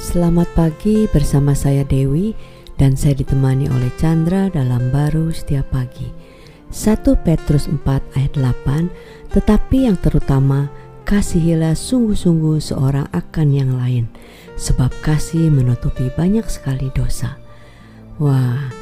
Selamat pagi bersama saya Dewi dan saya ditemani oleh Chandra dalam baru setiap pagi. 1 Petrus 4 ayat 8 Tetapi yang terutama kasihilah sungguh-sungguh seorang akan yang lain sebab kasih menutupi banyak sekali dosa. Wah,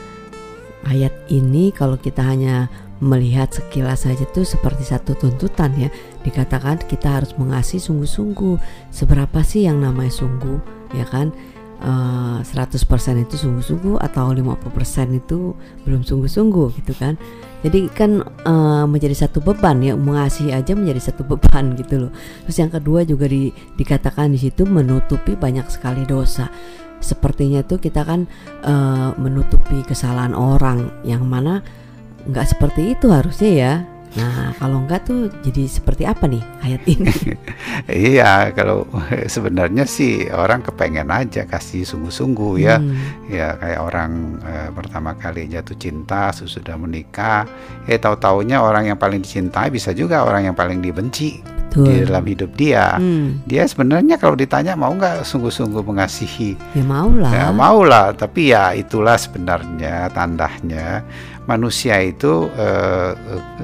ayat ini kalau kita hanya melihat sekilas saja tuh seperti satu tuntutan ya dikatakan kita harus mengasihi sungguh-sungguh seberapa sih yang namanya sungguh ya kan? Uh, eh, 100% itu sungguh-sungguh atau 50% itu belum sungguh-sungguh gitu kan? Jadi kan uh, menjadi satu beban ya mengasihi aja menjadi satu beban gitu loh. Terus yang kedua juga di, dikatakan di situ menutupi banyak sekali dosa. Sepertinya tuh kita kan uh, menutupi kesalahan orang yang mana nggak seperti itu harusnya ya Nah, kalau enggak tuh jadi seperti apa nih ayat ini? iya, kalau sebenarnya sih orang kepengen aja kasih sungguh-sungguh ya. Hmm. Ya kayak orang eh, pertama kali jatuh cinta, sudah menikah, eh tahu-taunya orang yang paling dicintai bisa juga orang yang paling dibenci. Betul. di dalam hidup dia. Hmm. Dia sebenarnya kalau ditanya mau nggak sungguh-sungguh mengasihi? Ya mau lah. Ya mau lah, tapi ya itulah sebenarnya tandanya manusia itu uh,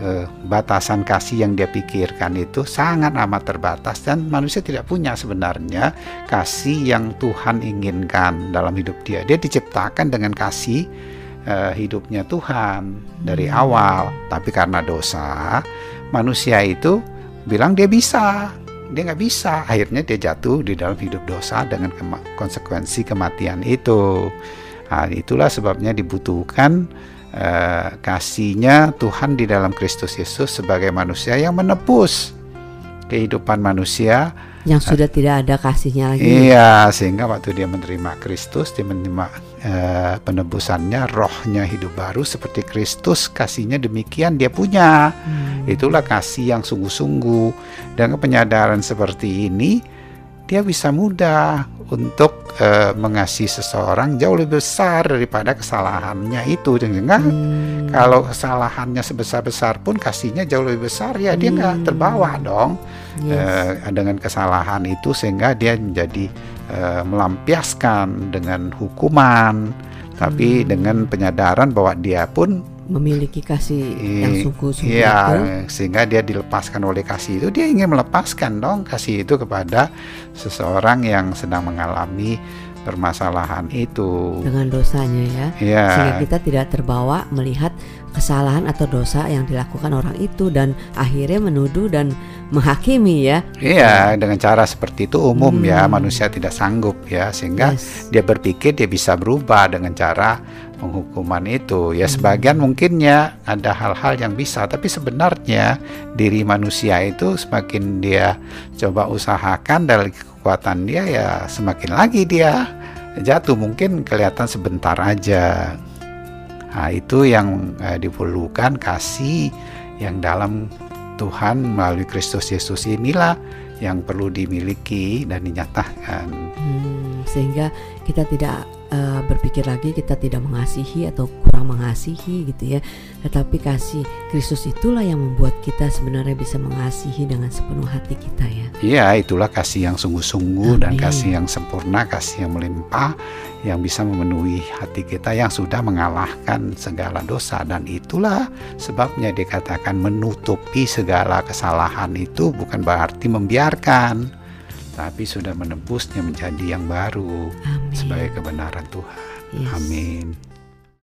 uh, batasan kasih yang dia pikirkan itu sangat amat terbatas dan manusia tidak punya sebenarnya kasih yang Tuhan inginkan dalam hidup dia. Dia diciptakan dengan kasih uh, hidupnya Tuhan dari hmm. awal, tapi karena dosa manusia itu bilang dia bisa. Dia nggak bisa. Akhirnya dia jatuh di dalam hidup dosa dengan kema konsekuensi kematian itu. Nah, itulah sebabnya dibutuhkan uh, kasihnya Tuhan di dalam Kristus Yesus sebagai manusia yang menebus kehidupan manusia yang sudah tidak ada kasihnya lagi. Iya, sehingga waktu dia menerima Kristus, dia menerima uh, penebusannya, rohnya hidup baru seperti Kristus, kasihnya demikian dia punya. Hmm. Itulah kasih yang sungguh-sungguh. Dan penyadaran seperti ini dia bisa mudah untuk uh, mengasihi seseorang jauh lebih besar daripada kesalahannya itu sehingga hmm. kalau kesalahannya sebesar-besar pun kasihnya jauh lebih besar ya dia nggak hmm. terbawa dong yes. uh, dengan kesalahan itu sehingga dia menjadi uh, melampiaskan dengan hukuman tapi hmm. dengan penyadaran bahwa dia pun memiliki kasih yang sungguh-sungguh iya, sehingga dia dilepaskan oleh kasih itu dia ingin melepaskan dong kasih itu kepada seseorang yang sedang mengalami permasalahan itu dengan dosanya ya yeah. sehingga kita tidak terbawa melihat kesalahan atau dosa yang dilakukan orang itu dan akhirnya menuduh dan menghakimi ya iya dengan cara seperti itu umum ya, hmm. ya manusia tidak sanggup ya sehingga yes. dia berpikir dia bisa berubah dengan cara penghukuman itu ya hmm. sebagian mungkin ya ada hal-hal yang bisa tapi sebenarnya diri manusia itu semakin dia coba usahakan dari kekuatan dia ya semakin lagi dia jatuh mungkin kelihatan sebentar aja. Nah itu yang eh, diperlukan kasih yang dalam Tuhan melalui Kristus Yesus inilah yang perlu dimiliki dan dinyatakan. Hmm, sehingga kita tidak uh, berpikir lagi kita tidak mengasihi atau kurang mengasihi gitu ya. Tetapi kasih Kristus itulah yang membuat kita sebenarnya bisa mengasihi dengan sepenuh hati kita ya. Iya itulah kasih yang sungguh-sungguh dan kasih yang sempurna kasih yang melimpah yang bisa memenuhi hati kita yang sudah mengalahkan segala dosa. Dan itulah sebabnya dikatakan menutupi segala kesalahan itu bukan berarti membiarkan tapi sudah menebusnya menjadi yang baru Amin. sebagai kebenaran Tuhan. Yes. Amin.